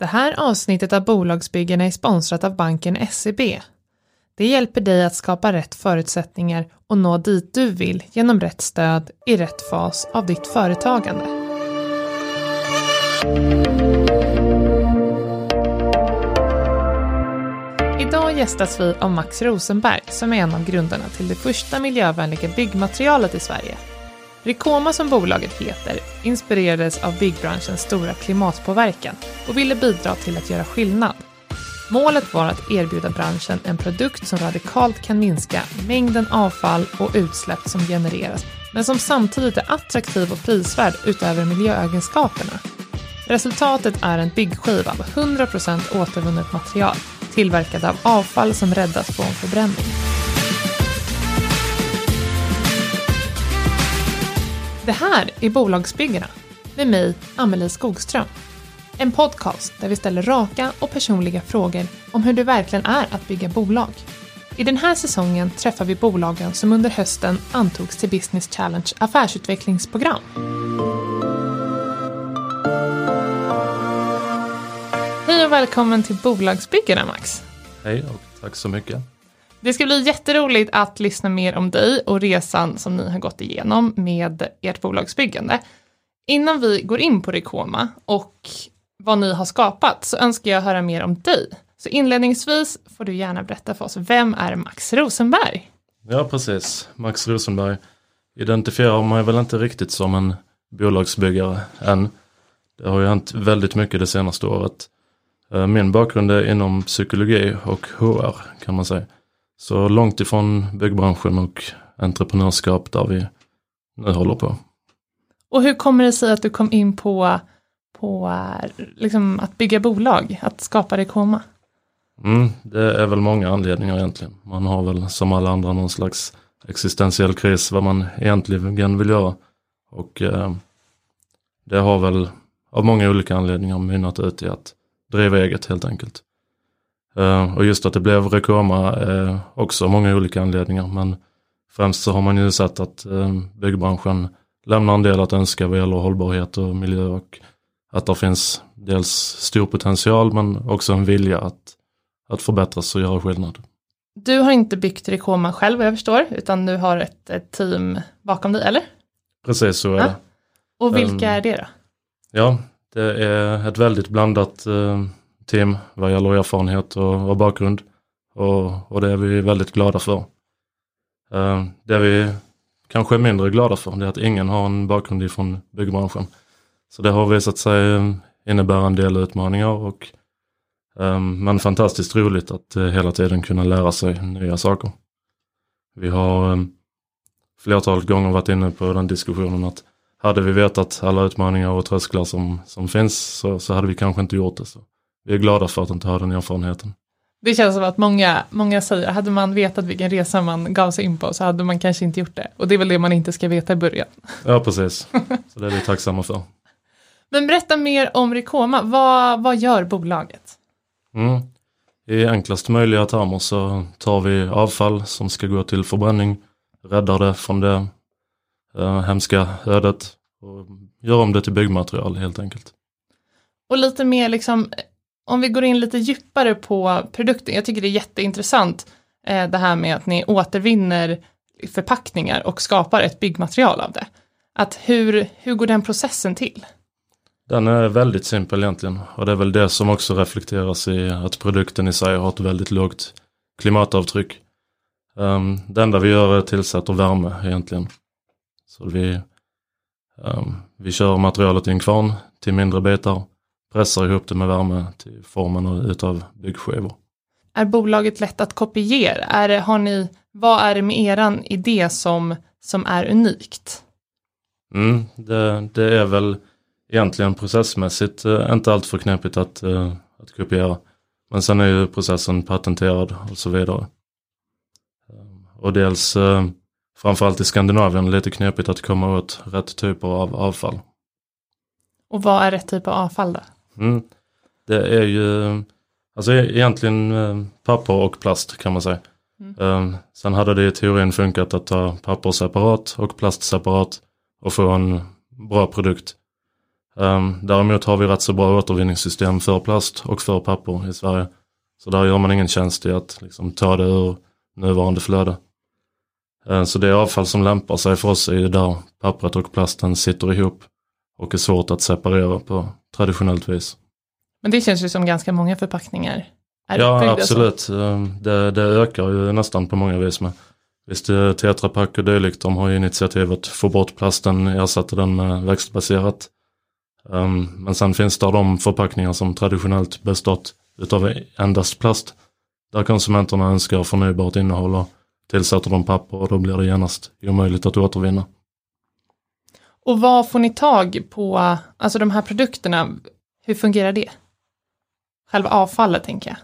Det här avsnittet av Bolagsbyggarna är sponsrat av banken SEB. Det hjälper dig att skapa rätt förutsättningar och nå dit du vill genom rätt stöd i rätt fas av ditt företagande. Idag gästas vi av Max Rosenberg som är en av grundarna till det första miljövänliga byggmaterialet i Sverige. Rikoma som bolaget heter inspirerades av byggbranschens stora klimatpåverkan och ville bidra till att göra skillnad. Målet var att erbjuda branschen en produkt som radikalt kan minska mängden avfall och utsläpp som genereras, men som samtidigt är attraktiv och prisvärd utöver miljöegenskaperna. Resultatet är en byggskiva av 100% återvunnet material, tillverkad av avfall som räddas från förbränning. Det här är Bolagsbyggarna med mig, Amelie Skogström. En podcast där vi ställer raka och personliga frågor om hur det verkligen är att bygga bolag. I den här säsongen träffar vi bolagen som under hösten antogs till Business Challenge affärsutvecklingsprogram. Hej och välkommen till Bolagsbyggarna Max. Hej och tack så mycket. Det ska bli jätteroligt att lyssna mer om dig och resan som ni har gått igenom med ert bolagsbyggande. Innan vi går in på Rekoma och vad ni har skapat så önskar jag höra mer om dig. Så inledningsvis får du gärna berätta för oss, vem är Max Rosenberg? Ja precis, Max Rosenberg identifierar mig väl inte riktigt som en bolagsbyggare än. Det har ju hänt väldigt mycket det senaste året. Eh, min bakgrund är inom psykologi och HR kan man säga. Så långt ifrån byggbranschen och entreprenörskap där vi nu håller på. Och hur kommer det sig att du kom in på, på liksom att bygga bolag, att skapa Rekoma? Mm, det är väl många anledningar egentligen. Man har väl som alla andra någon slags existentiell kris vad man egentligen vill göra. Och eh, det har väl av många olika anledningar mynnat ut i att driva eget helt enkelt. Uh, och just att det blev Rekoma är också många olika anledningar men främst så har man ju sett att uh, byggbranschen lämnar en del att önska vad gäller hållbarhet och miljö och att det finns dels stor potential men också en vilja att, att förbättras och göra skillnad. Du har inte byggt Rekoma själv vad jag förstår utan du har ett, ett team bakom dig, eller? Precis så är ja. det. Och vilka um, är det då? Ja, det är ett väldigt blandat team vad gäller erfarenhet och, och bakgrund. Och, och, det är vi väldigt glada för. Uh, det vi kanske är mindre glada för det är att ingen har en bakgrund ifrån byggbranschen. Så det har visat sig eh, innebära en del utmaningar och um, men fantastiskt roligt att uh, hela tiden kunna lära sig nya saker. Vi har um, flertalet gånger varit inne på den diskussionen att hade vi vetat alla utmaningar och trösklar som, som finns så, så hade vi kanske inte gjort det. Så vi är glada för att inte ha den erfarenheten. Det känns som att många, många säger, hade man vetat vilken resa man gav sig in på så hade man kanske inte gjort det. Och det är väl det man inte ska veta i början. Ja, precis. Så det är vi tacksamma för. Men berätta mer om Rikoma. Vad, vad gör bolaget? Mm. I enklaste möjliga termer så tar vi avfall som ska gå till förbränning, räddar det från det eh, hemska ödet och gör om det till byggmaterial helt enkelt. Och lite mer liksom om vi går in lite djupare på produkten, jag tycker det är jätteintressant eh, det här med att ni återvinner förpackningar och skapar ett byggmaterial av det. Att hur, hur går den processen till? Den är väldigt simpel egentligen och det är väl det som också reflekteras i att produkten i sig har ett väldigt lågt klimatavtryck. Um, det enda vi gör är att tillsätta värme egentligen. Så vi, um, vi kör materialet i en kvarn till mindre bitar pressar ihop det med värme till formen utav byggskivor. Är bolaget lätt att kopiera? Är det, har ni, vad är det med eran idé som, som är unikt? Mm, det, det är väl egentligen processmässigt eh, inte allt för knepigt att, eh, att kopiera. Men sen är ju processen patenterad och så vidare. Eh, och dels framförallt i Skandinavien lite knepigt att komma åt rätt typer av avfall. Och vad är rätt typ av avfall då? Mm. Det är ju alltså e- egentligen eh, papper och plast kan man säga. Mm. Um, sen hade det i teorin funkat att ta papper separat och plast separat och få en bra produkt. Um, däremot har vi rätt så bra återvinningssystem för plast och för papper i Sverige. Så där gör man ingen tjänst i att liksom, ta det ur nuvarande flöde. Uh, så det avfall som lämpar sig för oss är ju där pappret och plasten sitter ihop och är svårt att separera på traditionellt vis. Men det känns ju som ganska många förpackningar. Är ja, absolut. Um, det, det, ökar ju nästan på många vis med. Visst, Tetra Pak och dylikt, de har ju initiativet att få bort plasten, ersätta den med växtbaserat. Um, men sen finns det de förpackningar som traditionellt bestått utav endast plast. Där konsumenterna önskar förnybart innehåll och tillsätter de papper och då blir det genast omöjligt att återvinna. Och vad får ni tag på, alltså de här produkterna, hur fungerar det? Själva avfallet tänker jag.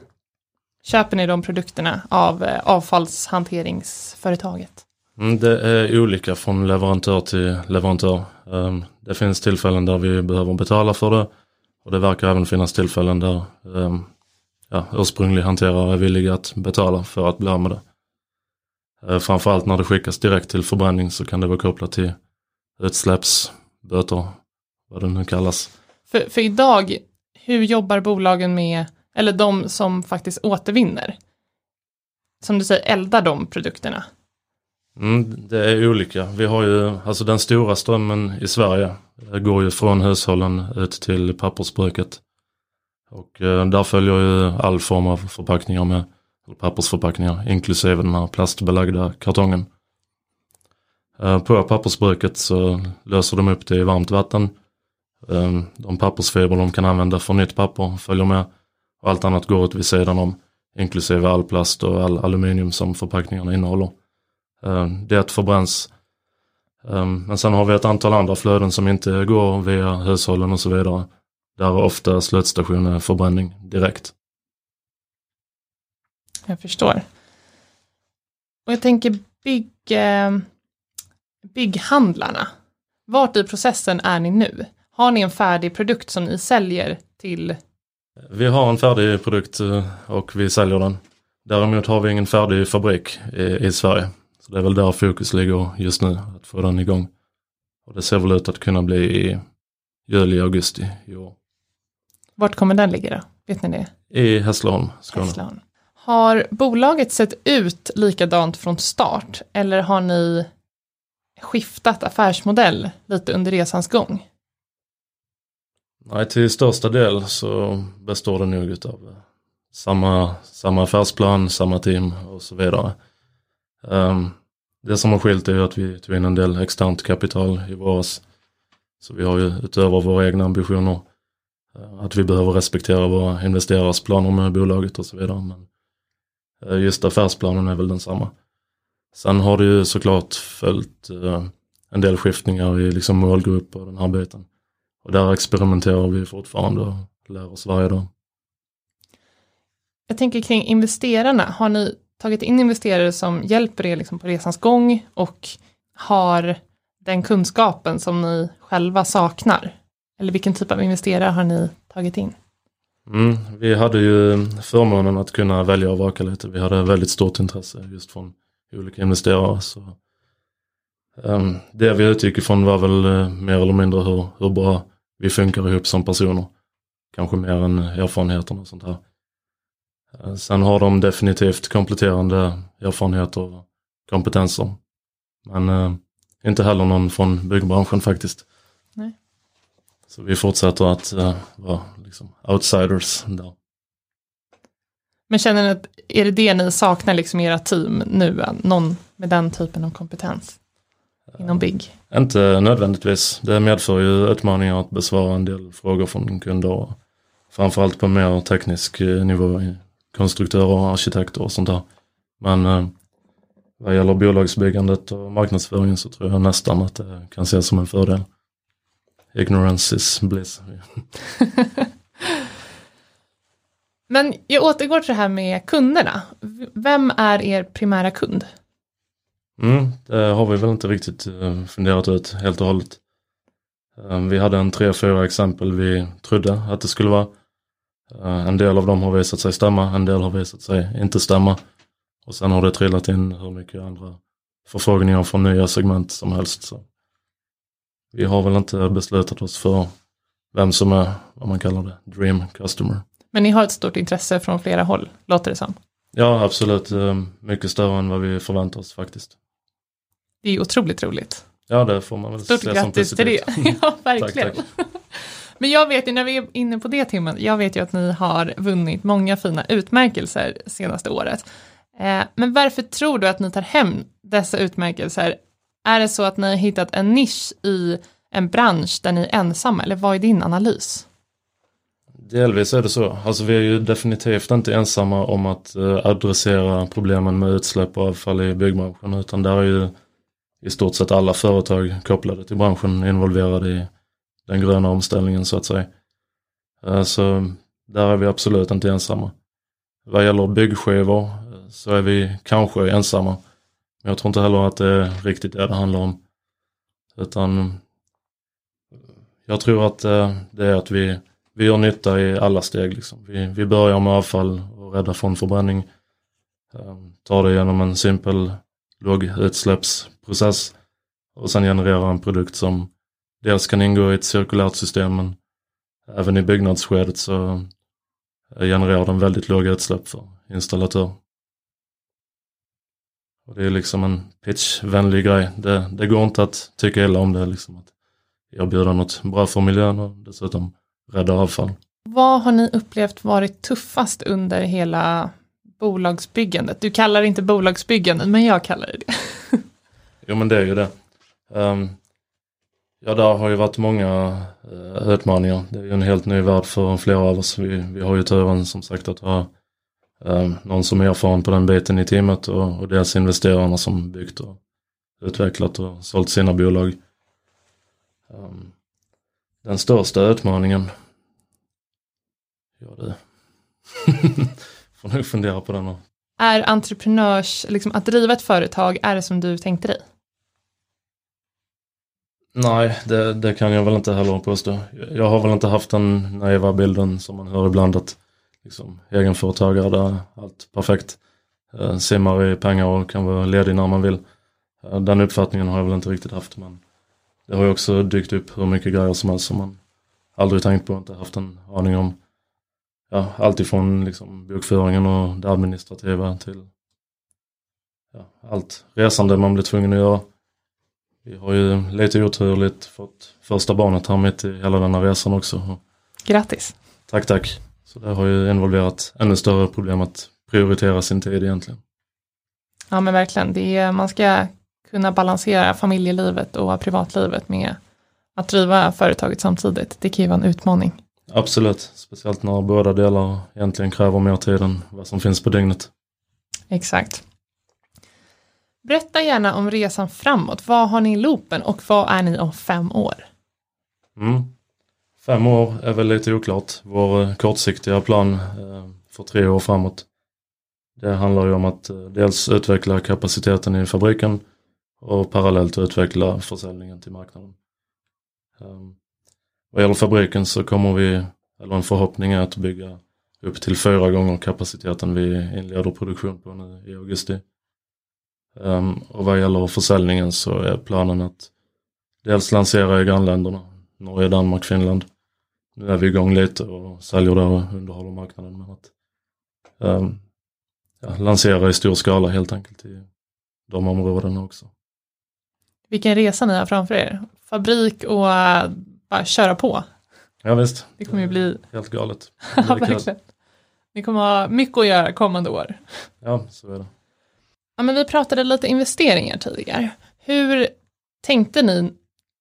Köper ni de produkterna av eh, avfallshanteringsföretaget? Mm, det är olika från leverantör till leverantör. Ehm, det finns tillfällen där vi behöver betala för det och det verkar även finnas tillfällen där ehm, ja, ursprunglig hanterare är villiga att betala för att bli av med det. Eh, framförallt när det skickas direkt till förbränning så kan det vara kopplat till utsläppsböter, vad det nu kallas. För, för idag, hur jobbar bolagen med, eller de som faktiskt återvinner? Som du säger, eldar de produkterna? Mm, det är olika. Vi har ju, alltså den stora strömmen i Sverige går ju från hushållen ut till pappersbruket. Och eh, där följer ju all form av förpackningar med, pappersförpackningar, inklusive den här plastbelagda kartongen. Eh, på pappersbruket så löser de upp det i varmt vatten. Eh, de pappersfibrer de kan använda för nytt papper följer med. Och allt annat går ut vid sidan om, inklusive all plast och all aluminium som förpackningarna innehåller. Eh, det förbränns. Men sen har vi ett antal andra flöden som inte går via hushållen och så vidare. Där ofta slutstationen är förbränning direkt. Jag förstår. Och jag tänker bygg, bygghandlarna. Vart i processen är ni nu? Har ni en färdig produkt som ni säljer till? Vi har en färdig produkt eh, och vi säljer den. Däremot har vi ingen färdig fabrik i, i Sverige. Så det är väl där fokus ligger just nu, att få den igång. Och det ser väl ut att kunna bli i juli, augusti i år. Vart kommer den ligga då? Vet ni det? I Hässleholm, Skåne. Hässleholm. Har bolaget sett ut likadant från start eller har ni skiftat affärsmodell lite under resans gång? Nej, till största del så består det nog av eh, samma, samma affärsplan, samma team och så vidare. Um, det som har skilt är ju att vi tog in en del externt kapital i våras. Så vi har ju utöver våra egna ambitioner eh, att vi behöver respektera våra investerares planer med bolaget och så vidare. Men eh, just affärsplanen är väl densamma. Sen har det ju såklart följt eh, en del skiftningar i liksom målgrupp och den här biten. Och där experimenterar vi fortfarande och lär oss varje dag. Jag tänker kring investerarna, har ni tagit in investerare som hjälper er liksom på resans gång och har den kunskapen som ni själva saknar? Eller vilken typ av investerare har ni tagit in? Mm, vi hade ju förmånen att kunna välja och vaka lite. Vi hade väldigt stort intresse just från olika investerare. Så, um, det vi utgick ifrån var väl uh, mer eller mindre hur, hur bra vi funkar ihop som personer. Kanske mer än erfarenheterna och sånt här. Uh, sen har de definitivt kompletterande erfarenheter och kompetenser. Men uh, inte heller någon från byggbranschen faktiskt. Nej. Så vi fortsätter att vara liksom outsiders där. Men känner ni att är det det ni saknar liksom i era team nu? Någon med den typen av kompetens inom bygg? Inte nödvändigtvis. Det medför ju utmaningar att besvara en del frågor från kunder. Framförallt på mer teknisk eh, nivå. Konstruktörer, arkitekter och sånt där. Men eh, vad gäller bolagsbyggandet och marknadsföringen så tror jag nästan att det kan ses som en fördel. Ignorance is bliss. Men jag återgår till det här med kunderna. Vem är er primära kund? Mm, det har vi väl inte riktigt eh, funderat ut helt och hållet. Eh, vi hade en tre, fyra exempel vi trodde att det skulle vara. Eh, en del av dem har visat sig stämma, en del har visat sig inte stämma. Och sen har det trillat in hur mycket andra förfrågningar från nya segment som helst. Så vi har väl inte beslutat oss för vem som är, vad man kallar det, dream customer. Men ni har ett stort intresse från flera håll, låter det som. Ja, absolut. Eh, mycket större än vad vi förväntar oss faktiskt. Det är otroligt roligt. Ja, det får man väl Stort se grattis som till det. positivt. ja, verkligen. Tack, tack. Men jag vet ju, när vi är inne på det temat, jag vet ju att ni har vunnit många fina utmärkelser senaste året. Eh, men varför tror du att ni tar hem dessa utmärkelser? Är det så att ni har hittat en nisch i en bransch där ni är ensamma, eller vad är din analys? Delvis är det så. Alltså vi är ju definitivt inte ensamma om att eh, adressera problemen med utsläpp och avfall i byggbranschen utan där är ju i stort sett alla företag kopplade till branschen involverade i den gröna omställningen så att säga. Eh, så där är vi absolut inte ensamma. Vad gäller byggskivor eh, så är vi kanske ensamma. Men jag tror inte heller att det är riktigt det det handlar om. Utan jag tror att det är att vi, vi gör nytta i alla steg. Liksom. Vi, vi börjar med avfall och rädda från förbränning. Eh, Tar det genom en simpel lågutsläppsprocess och sen genererar en produkt som dels kan ingå i ett cirkulärt system men även i byggnadsskedet så eh, genererar den väldigt låga utsläpp för installatör. Och det är liksom en pitchvänlig grej. Det, det går inte att tycka illa om det. Liksom att erbjuda något bra för miljön och dessutom rädda avfall. Vad har ni upplevt varit tuffast under hela bolagsbyggandet? Du kallar det inte bolagsbyggandet, men jag kallar det det. Jo men det är ju det. Ehm, ja där har ju varit många uh, utmaningar. Det är ju en helt ny värld för flera av oss. Vi, vi har ju turen som sagt att ha um, någon som är erfaren på den biten i teamet och, och dels investerarna som byggt och utvecklat och sålt sina bolag. Ehm, den största utmaningen, ja det, får nog fundera på den och Är entreprenörs, liksom att driva ett företag, är det som du tänkte dig? Nej, det, det kan jag väl inte heller påstå. Jag har väl inte haft den naiva bilden som man hör ibland att liksom, egenföretagare där allt perfekt. Eh, simmar i pengar och kan vara ledig när man vill. Eh, den uppfattningen har jag väl inte riktigt haft men det har ju också dykt upp hur mycket grejer som helst som man aldrig tänkt på och inte haft en aning om. Ja, allt ifrån liksom bokföringen och det administrativa till ja, allt resande man blir tvungen att göra. Vi har ju lite oturligt fått första barnet här mitt i hela denna resan också. Grattis! Tack, tack. Så det har ju involverat ännu större problem att prioritera sin tid egentligen. Ja men verkligen, det är, man ska kunna balansera familjelivet och privatlivet med att driva företaget samtidigt. Det kan ju vara en utmaning. Absolut, speciellt när båda delar egentligen kräver mer tid än vad som finns på dygnet. Exakt. Berätta gärna om resan framåt. Vad har ni i loopen och vad är ni om fem år? Mm. Fem år är väl lite oklart. Vår eh, kortsiktiga plan eh, för tre år framåt. Det handlar ju om att eh, dels utveckla kapaciteten i fabriken och parallellt utveckla försäljningen till marknaden. Um, vad gäller fabriken så kommer vi, eller en förhoppning är att bygga upp till fyra gånger kapaciteten vi inleder produktion på nu i augusti. Um, och vad gäller försäljningen så är planen att dels lansera i grannländerna, Norge, Danmark, Finland. Nu är vi igång lite och säljer där och underhåller marknaden. Men att um, ja, lansera i stor skala helt enkelt i de områdena också. Vilken resa ni har framför er. Fabrik och uh, bara köra på. Ja visst. Det kommer ju bli, Helt galet. ja verkligen. Ni kommer ha mycket att göra kommande år. Ja, så är det. Ja, men vi pratade lite investeringar tidigare. Hur tänkte ni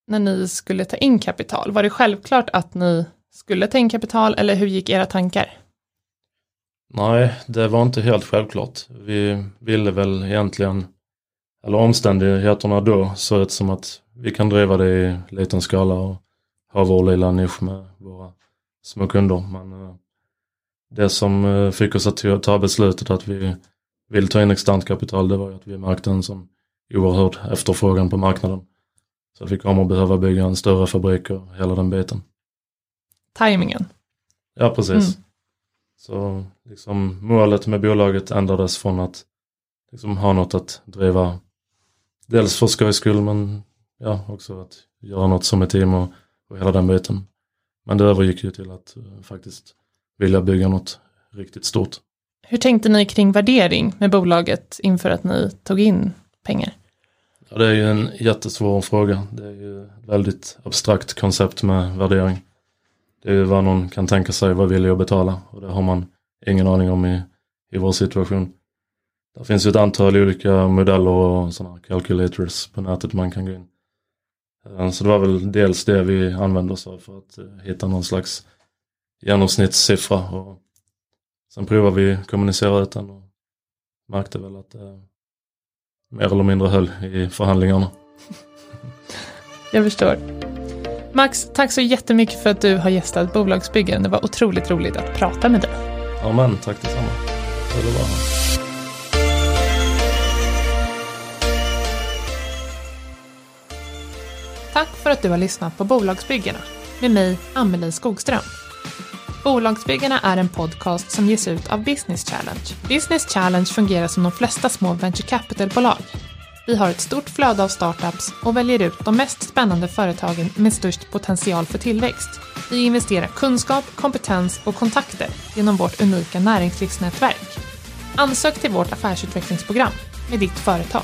när ni skulle ta in kapital? Var det självklart att ni skulle ta in kapital eller hur gick era tankar? Nej, det var inte helt självklart. Vi ville väl egentligen, eller omständigheterna då såg ut som att vi kan driva det i liten skala och ha vår lilla nisch med våra små kunder. Men eh, det som eh, fick oss att ta- beslutet att vi vill ta in externt kapital det var ju att vi märkte en sån oerhörd efterfrågan på marknaden. Så att vi kommer att behöva bygga en större fabrik och hela den biten. Timingen. Ja, precis. Så liksom, målet med bolaget ändrades från att liksom, ha något att driva. Dels för skojs skull men ja, också att göra något som ett team och, och hela den biten. Men det övergick ju till att eh, faktiskt vilja bygga något riktigt stort. Hur tänkte ni kring värdering med bolaget inför att ni tog in pengar? Ja, det är ju en jättesvår fråga. Det är ju ett väldigt abstrakt koncept med värdering. Det är ju vad någon kan tänka sig, vad vill jag betala? Och det har man ingen aning om i, i vår situation. Det finns ju ett antal olika modeller och sådana calculators på nätet man kan gå in. Eh, så det var väl dels det vi använde oss av för att eh, hitta någon slags genomsnittssiffra. Och sen provade vi kommunicera ut den och märkte väl att det mer eller mindre höll i förhandlingarna. Jag förstår. Max, tack så jättemycket för att du har gästat Bolagsbyggen. Det var otroligt roligt att prata med dig. Ja men, tack detsamma. Kul att vara Tack för att du har lyssnat på Bolagsbyggarna med mig, Amelie Skogström. Bolagsbyggarna är en podcast som ges ut av Business Challenge. Business Challenge fungerar som de flesta små venture capital-bolag. Vi har ett stort flöde av startups och väljer ut de mest spännande företagen med störst potential för tillväxt. Vi investerar kunskap, kompetens och kontakter genom vårt unika näringslivsnätverk. Ansök till vårt affärsutvecklingsprogram med ditt företag.